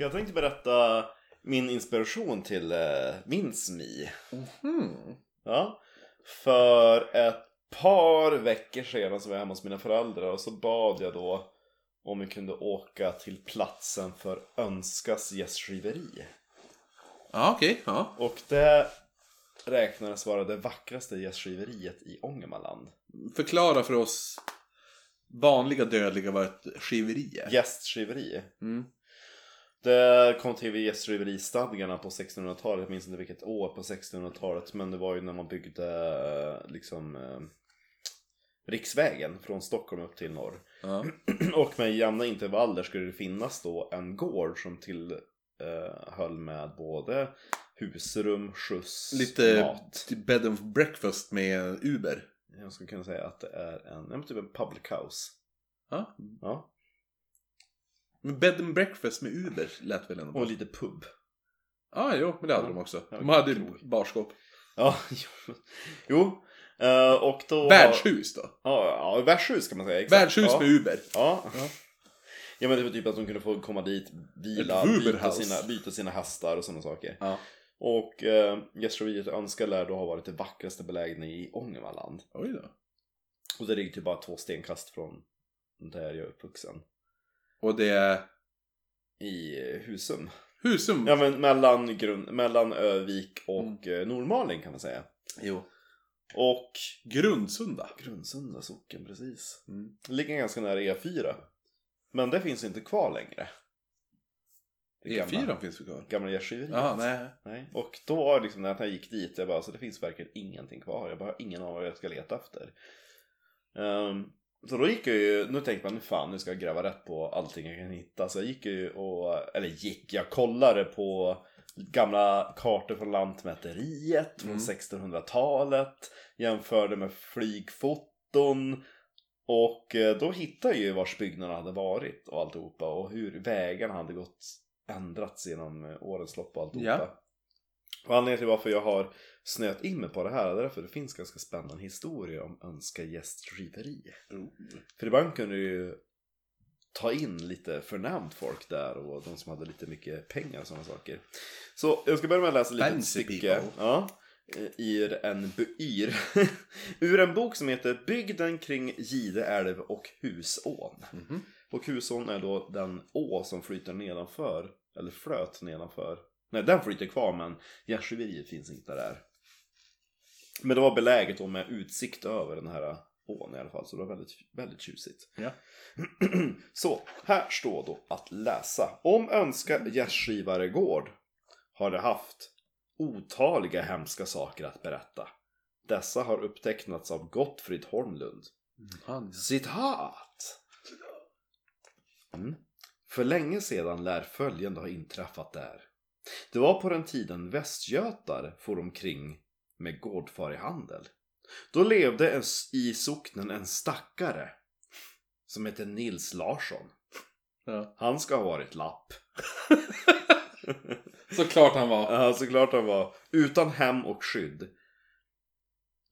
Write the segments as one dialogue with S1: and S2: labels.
S1: Jag tänkte berätta min inspiration till eh, min SMI.
S2: Hmm.
S1: Ja. För ett par veckor sedan så var jag hemma hos mina föräldrar och så bad jag då om vi kunde åka till platsen för Önskas gästgiveri.
S2: Ja, okej. Ja.
S1: Och det räknades vara det vackraste gästgiveriet i Ångermanland.
S2: Förklara för oss vanliga dödliga vad ett skiveri är.
S1: Gästgiveri.
S2: Mm.
S1: Det kom till vid gästgiveristadgarna på 1600-talet. Jag minns inte vilket år på 1600-talet. Men det var ju när man byggde eh, liksom eh, riksvägen från Stockholm upp till norr.
S2: Ja.
S1: Och med jämna intervaller skulle det finnas då en gård som till eh, med både husrum, skjuts,
S2: Lite
S1: mat.
S2: typ bed and breakfast med Uber.
S1: Jag skulle kunna säga att det är en, ja, typ en public house.
S2: Ja.
S1: Ja.
S2: Men bed and breakfast med Uber lät väl ändå bra.
S1: Och lite pub.
S2: Ja, jo, men det hade
S1: Ja.
S2: de också. De hade ju barskåp.
S1: Ja, jo. jo. eh, och då...
S2: Värdshus då?
S1: Ja, ja, värdshus kan man säga. Exakt.
S2: Värdshus
S1: ja.
S2: med Uber.
S1: Ja.
S2: Ja.
S1: ja. men det var typ att de kunde få komma dit, vila, byta sina, byta sina hästar och sådana saker.
S2: Ja.
S1: Och eh, gästgiveriet Önska lär då ha varit det vackraste belägna i Ångermanland.
S2: Oj då.
S1: Och det ligger typ bara två stenkast från där jag är uppvuxen.
S2: Och det är
S1: I Husum.
S2: Husum.
S1: Ja men mellan, grund, mellan Övik och
S2: Mm.
S1: eh, Nordmaling kan man säga.
S2: Jo.
S1: Och
S2: Grundsunda.
S1: Grundsunda socken, precis.
S2: Mm.
S1: Ligger ganska nära E4. Men det finns inte kvar längre. Det
S2: E4
S1: gamla,
S2: finns ju kvar.
S1: gamla gästgiveriet.
S2: Jaha, nej.
S1: Nej. Och då var liksom när jag gick dit, jag bara, alltså, det finns verkligen ingenting kvar. Jag bara har ingen aning vad jag ska leta efter. Ehm, så då gick jag ju, nu tänkte man, nu fan, nu ska jag gräva rätt på allting jag kan hitta. Så jag gick ju och, eller gick, jag kollade på gamla kartor från Lantmäteriet från
S2: Mm.
S1: 1600-talet. Jämförde med flygfoton. Och eh, då hittade jag ju vars byggnaderna hade varit och alltihopa. Och hur vägarna hade gått, ändrats genom årens lopp och alltihopa.
S2: Ja.
S1: Och anledningen till varför jag har snöat in mig på det här är därför det finns ganska spännande historia om Önska gästgiveri. För ibland kunde ju ta in lite förnämt folk där och de som hade lite mycket pengar och sådana saker. Så jag ska börja med att läsa lite stycke. Ja, ur en, yr. ur en bok som heter Bygden kring Gideälv och Husån.
S2: Mhm.
S1: Och Husån är då den å som flyter nedanför, eller flöt nedanför. Nej, den flyter kvar men gästgiveriet finns inte där. Men det var beläget då med utsikt över den här ån i alla fall, så det var väldigt, väldigt tjusigt.
S2: Ja.
S1: så, här står då att läsa. Om Önska gästgivaregård har det haft otaliga hemska saker att berätta. Dessa har upptecknats av Gottfrid Holmlund.
S2: Han.
S1: Citat! Mm. För länge sedan lär följande ha inträffat där. Det var på den tiden västgötar for omkring med gårdfarihandel. Då levde en, i socknen en stackare som hette Nils Larsson.
S2: Ja.
S1: Han ska ha varit lapp.
S2: Såklart han var.
S1: Ja, såklart han var. Utan hem och skydd.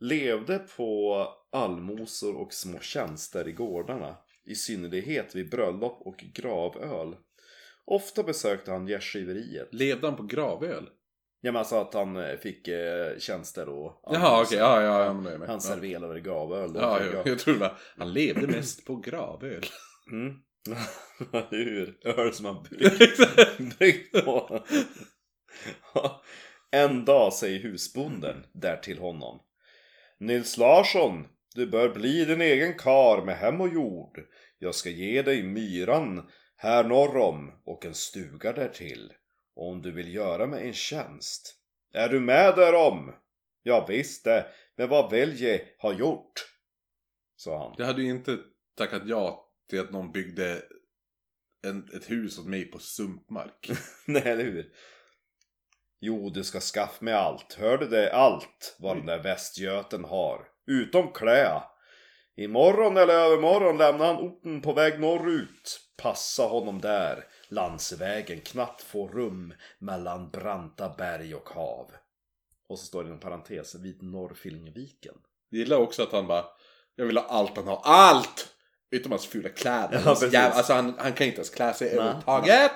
S1: Levde på allmosor och små tjänster i gårdarna. I synnerhet vid bröllop och gravöl. Ofta besökte han gästgiveriet.
S2: Levde han på gravöl?
S1: Ja men alltså att han eh, fick eh, tjänster och
S2: Jaha, okej. Ja, ja, är med.
S1: Han
S2: ja.
S1: serverade gravöl.
S2: Ja, jag, jag tror det han levde mest på gravöl.
S1: Mm. Hur? Öl som han bryggt bryggt på. en dag säger husbonden där till honom. Nils Larsson, du bör bli din egen kar med hem och jord. Jag ska ge dig myran här norr om och en stuga därtill. Om du vill göra mig en tjänst. Är du med därom? Ja visst det, men vad vill jag ha gjort? Sa han.
S2: Jag hade ju inte tackat ja till att någon byggde en, ett hus åt mig på sumpmark.
S1: Nej, eller hur? Jo, du ska skaffa mig allt. Hör du det? Allt vad den där västgöten har. Utom klä. Imorgon eller övermorgon lämnar han orten på väg norrut. Passa honom där. Landsvägen knappt får rum mellan branta berg och hav. Och så står det inom parentes vid Norrfilngviken.
S2: Jag gillar också att han bara Jag vill ha allt han har. ALLT! Utom hans fula kläder.
S1: Ja.
S2: Jävla- alltså han, han kan inte ens klä sig överhuvudtaget.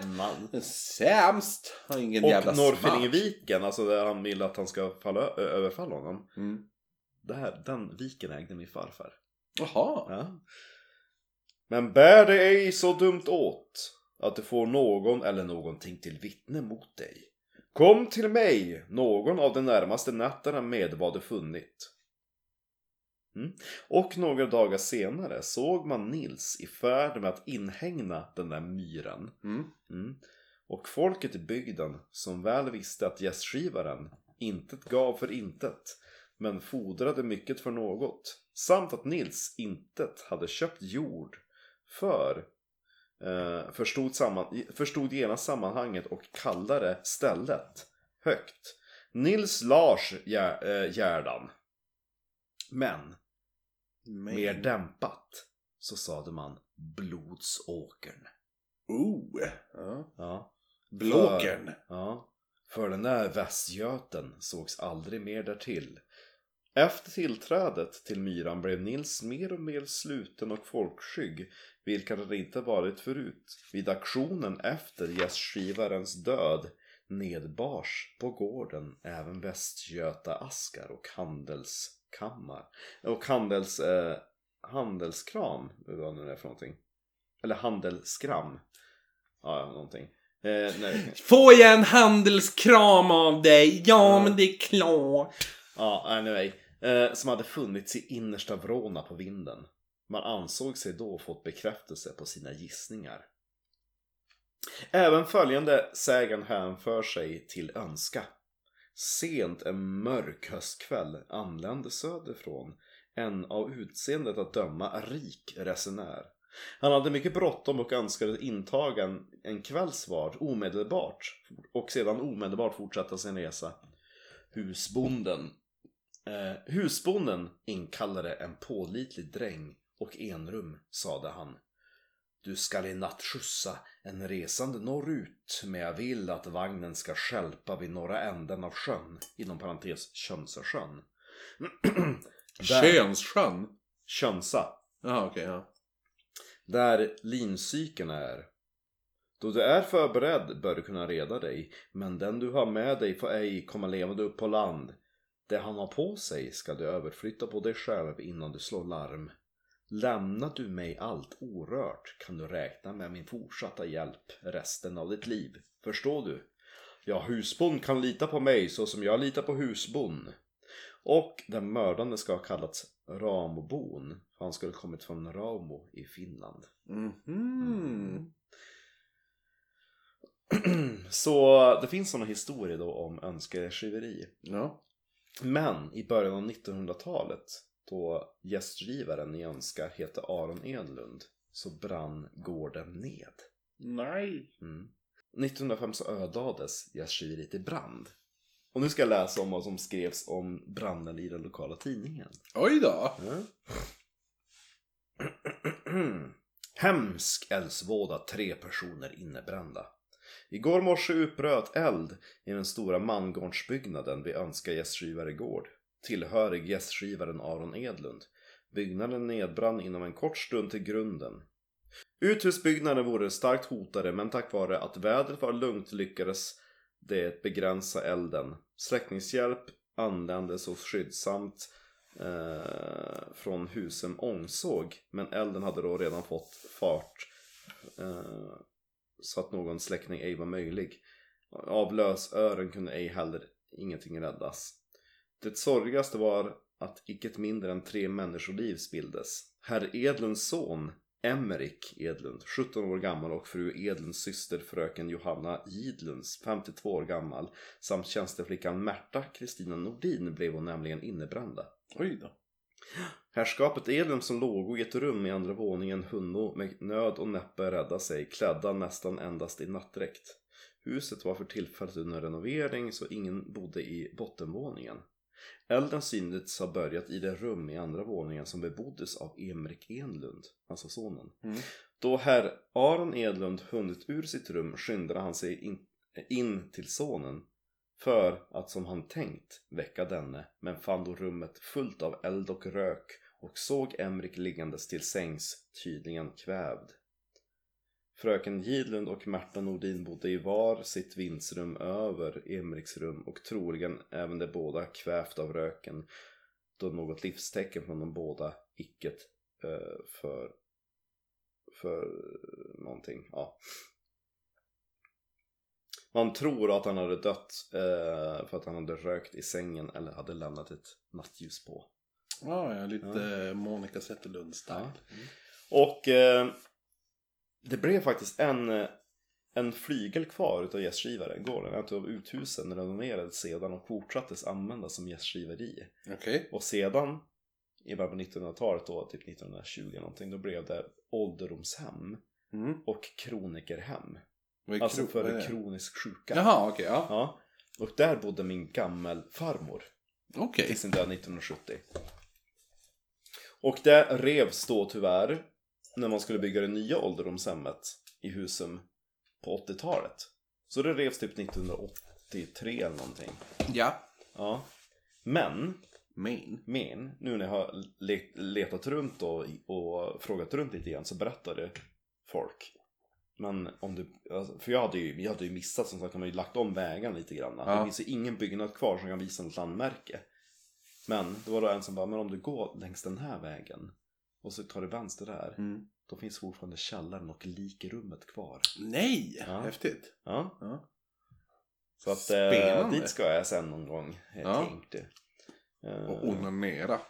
S2: Sämst. Han har ingen
S1: Och
S2: jävla smak.
S1: Norrfilingviken, alltså där han vill att han ska falla, överfalla honom.
S2: Mm.
S1: Det här, den viken ägde min farfar.
S2: Jaha.
S1: Ja. Men bär det ej så dumt åt att du får någon eller någonting till vittne mot dig. Kom till mig någon av de närmaste nätterna med vad du funnit. Mm. Och några dagar senare såg man Nils i färd med att inhägna den där myren.
S2: Mm.
S1: Mm. Och folket i bygden, som väl visste att gästgivaren intet gav för intet, men fodrade mycket för något, samt att Nils intet hade köpt jord för, eh, förstod, samman, förstod genast sammanhanget och kallade stället högt. Nils Lars Gär- eh. Men
S2: Men.
S1: mer dämpat så sade man Blodsåkern.
S2: Oh. Ja.
S1: Ja.
S2: Blåkern.
S1: Ja, för den där västgöten sågs aldrig mer därtill. Efter tillträdet till myran blev Nils mer och mer sluten och folkskygg, vilket han inte varit förut. Vid aktionen efter gästgivarens död nedbars på gården även västgöta-askar och handelskammar. Och handels, eh, handelskram, vad nu det är för någonting. Eller handelskram. Ja, någonting. Eh, nej.
S2: Får jag en handelskram av dig? Ja,
S1: Ja.
S2: men det är klart.
S1: Ja, anyway. Eh, som hade funnits i innersta Vråna på vinden. Man ansåg sig då fått bekräftelse på sina gissningar. Även följande sägen hänför sig till Önska. Sent en mörk höstkväll anlände söderifrån en av utseendet att döma rik resenär. Han hade mycket bråttom och önskade intaga en, en kvällsvard omedelbart och sedan omedelbart fortsätta sin resa. Husbonden Eh, husbonden inkallade en pålitlig dräng och enrum sade han. Du skall i natt skjutsa en resande norrut, men jag vill att vagnen ska stjälpa vid norra änden av sjön, inom parentes Könsasjön.
S2: Könssjön?
S1: Könsa.
S2: Jaha, okej. ja.
S1: Där lincykeln är. Då du är förberedd bör du kunna reda dig, men den du har med dig får ej komma levande upp på land. Det han har på sig ska du överflytta på dig själv innan du slår larm. Lämnar du mig allt orört kan du räkna med min fortsatta hjälp resten av ditt liv. Förstår du? Ja, husbond kan lita på mig så som jag litar på husbond. Och den mördande ska ha kallats Ramobon, för han skulle kommit från Ramo i Finland.
S2: Mhm.
S1: Så det finns sådana historier då om önskegiveri.
S2: Ja.
S1: Men i början av 1900-talet då gästgivaren i Önska hette Aron Edlund så brann gården ned.
S2: Nej.
S1: Mm. 1905 så ödades gästgiveriet i brand. Och nu ska jag läsa om vad som skrevs om branden i den lokala tidningen.
S2: Oj då.
S1: Hemsk eldsvåda, tre personer innebrända. Igår morse utbröt eld i den stora mangårdsbyggnaden vid Önska gästgivaregård, tillhörig gästgivaren Aron Edlund. Byggnaden nedbrann inom en kort stund till grunden. Uthusbyggnaden vore starkt hotade men tack vare att vädret var lugnt lyckades det begränsa elden. Släckningshjälp anlände så skyddsamt eh, från Husum Ångsåg men elden hade då redan fått fart eh, så att någon släckning ej var möjlig. Av lösören kunde ej heller ingenting räddas. Det sorgligaste var att icke mindre än tre människoliv spilldes. Herr Edlunds son Emmerik Edlund, 17 år gammal och fru Edlunds syster fröken Johanna Gidlunds, 52 år gammal samt tjänsteflickan Märta Kristina Nordin blev hon nämligen innebrända.
S2: Oj då.
S1: Herrskapet Edlund som låg i ett rum i andra våningen hunno med nöd och näppe rädda sig, klädda nästan endast i nattdräkt. Huset var för tillfället under renovering så ingen bodde i bottenvåningen. Elden syntes ha börjat i det rum i andra våningen som beboddes av Emrik Enlund, alltså sonen.
S2: Mm.
S1: Då herr Aron Edlund hunnit ur sitt rum skyndade han sig in, in till sonen för att som han tänkt väcka denne men fann då rummet fullt av eld och rök och såg Emrik liggandes till sängs, tydligen kvävd. Fröken Gidlund och Märta Nordin bodde i var sitt vindsrum över Emriks rum och troligen även de båda kvävt av röken då något livstecken från de båda icket eh, för, för någonting. Ja. Man tror att han hade dött eh, för att han hade rökt i sängen eller hade lämnat ett nattljus på.
S2: Ja, ja lite Monica Zetterlund-style.
S1: Och eh, det blev faktiskt en, en flygel kvar utav gästgivare. Gården, ett av uthusen renoverades sedan och fortsattes användas som gästgiveri.
S2: Okej.
S1: Och sedan, i början på 1900-talet då, typ 1920 någonting, då blev det ålderdomshem
S2: Mm.
S1: och kronikerhem. Alltså
S2: kro-
S1: för kroniskt sjuka.
S2: Jaha, okej. ja.
S1: Ja. Och där bodde min gammelfarmor
S2: Okej.
S1: till sin död 1970. Och det revs då tyvärr när man skulle bygga det nya ålderdomshemmet i Husum på 80-talet. Så det revs typ 1983 eller någonting.
S2: Ja.
S1: Ja. Men,
S2: Main.
S1: men, nu när jag har le- letat runt och, och frågat runt lite grann så berättade folk men om du, alltså, för jag hade ju, vi hade ju missat som sagt, har ju lagt om vägarna lite grann.
S2: Ja.
S1: Det finns ju ingen byggnad kvar som kan visa något landmärke. Men det var då en som bara, men om du går längs den här vägen och så tar du vänster där,
S2: Mm.
S1: då finns fortfarande källaren och likrummet kvar.
S2: Nej!
S1: Ja.
S2: Häftigt.
S1: Ja,
S2: Ja.
S1: så att eh, dit ska jag sen någon gång, jag
S2: Ja.
S1: tänkte. Eh,
S2: Och onanera.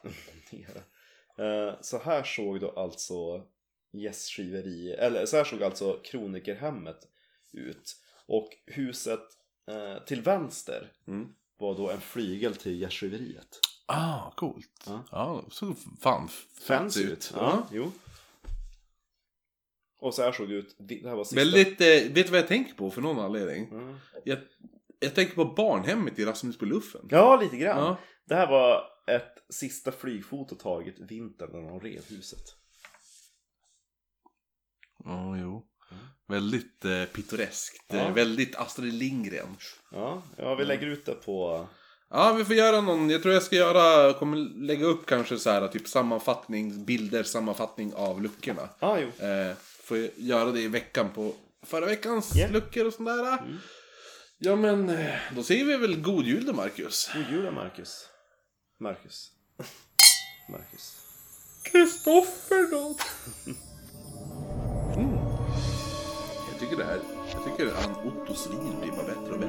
S1: Eh, Så här såg då alltså gästgiveri, eller så här såg alltså kronikerhemmet ut. Och huset eh, till vänster
S2: Mm.
S1: var då en flygel till gästgiveriet.
S2: Ah, coolt.
S1: Ja.
S2: Ja, så fan
S1: Fancy ut. Ja, jo. Och så här såg det ut. Det här var sista...
S2: Väldigt, eh, vet du vad jag tänker på för någon anledning?
S1: Mm.
S2: Jag, jag tänker på barnhemmet i Rasmus på luffen.
S1: Ja, lite grann.
S2: Ja.
S1: Det här var ett sista flygfoto taget vintern när de rev huset.
S2: Ja, jo.
S1: Mm.
S2: Väldigt eh, pittoreskt.
S1: Ja.
S2: Eh, väldigt Astrid Lindgren.
S1: Ja, ja vi lägger ut det på...
S2: Ja, vi får göra någon. Jag tror jag ska göra, kommer lägga upp kanske så här typ sammanfattning, bilder, sammanfattning av luckorna.
S1: Ja, ah, jo.
S2: Eh, får göra det i veckan på förra veckans
S1: Ja.
S2: luckor och sådär.
S1: Mm.
S2: Ja men, eh, då säger vi väl god jul då Marcus.
S1: God jul Marcus. Marcus. Marcus.
S2: Kristoffer då. Mm. Jag tycker det här, jag tycker han Otto Svin blir bara bättre och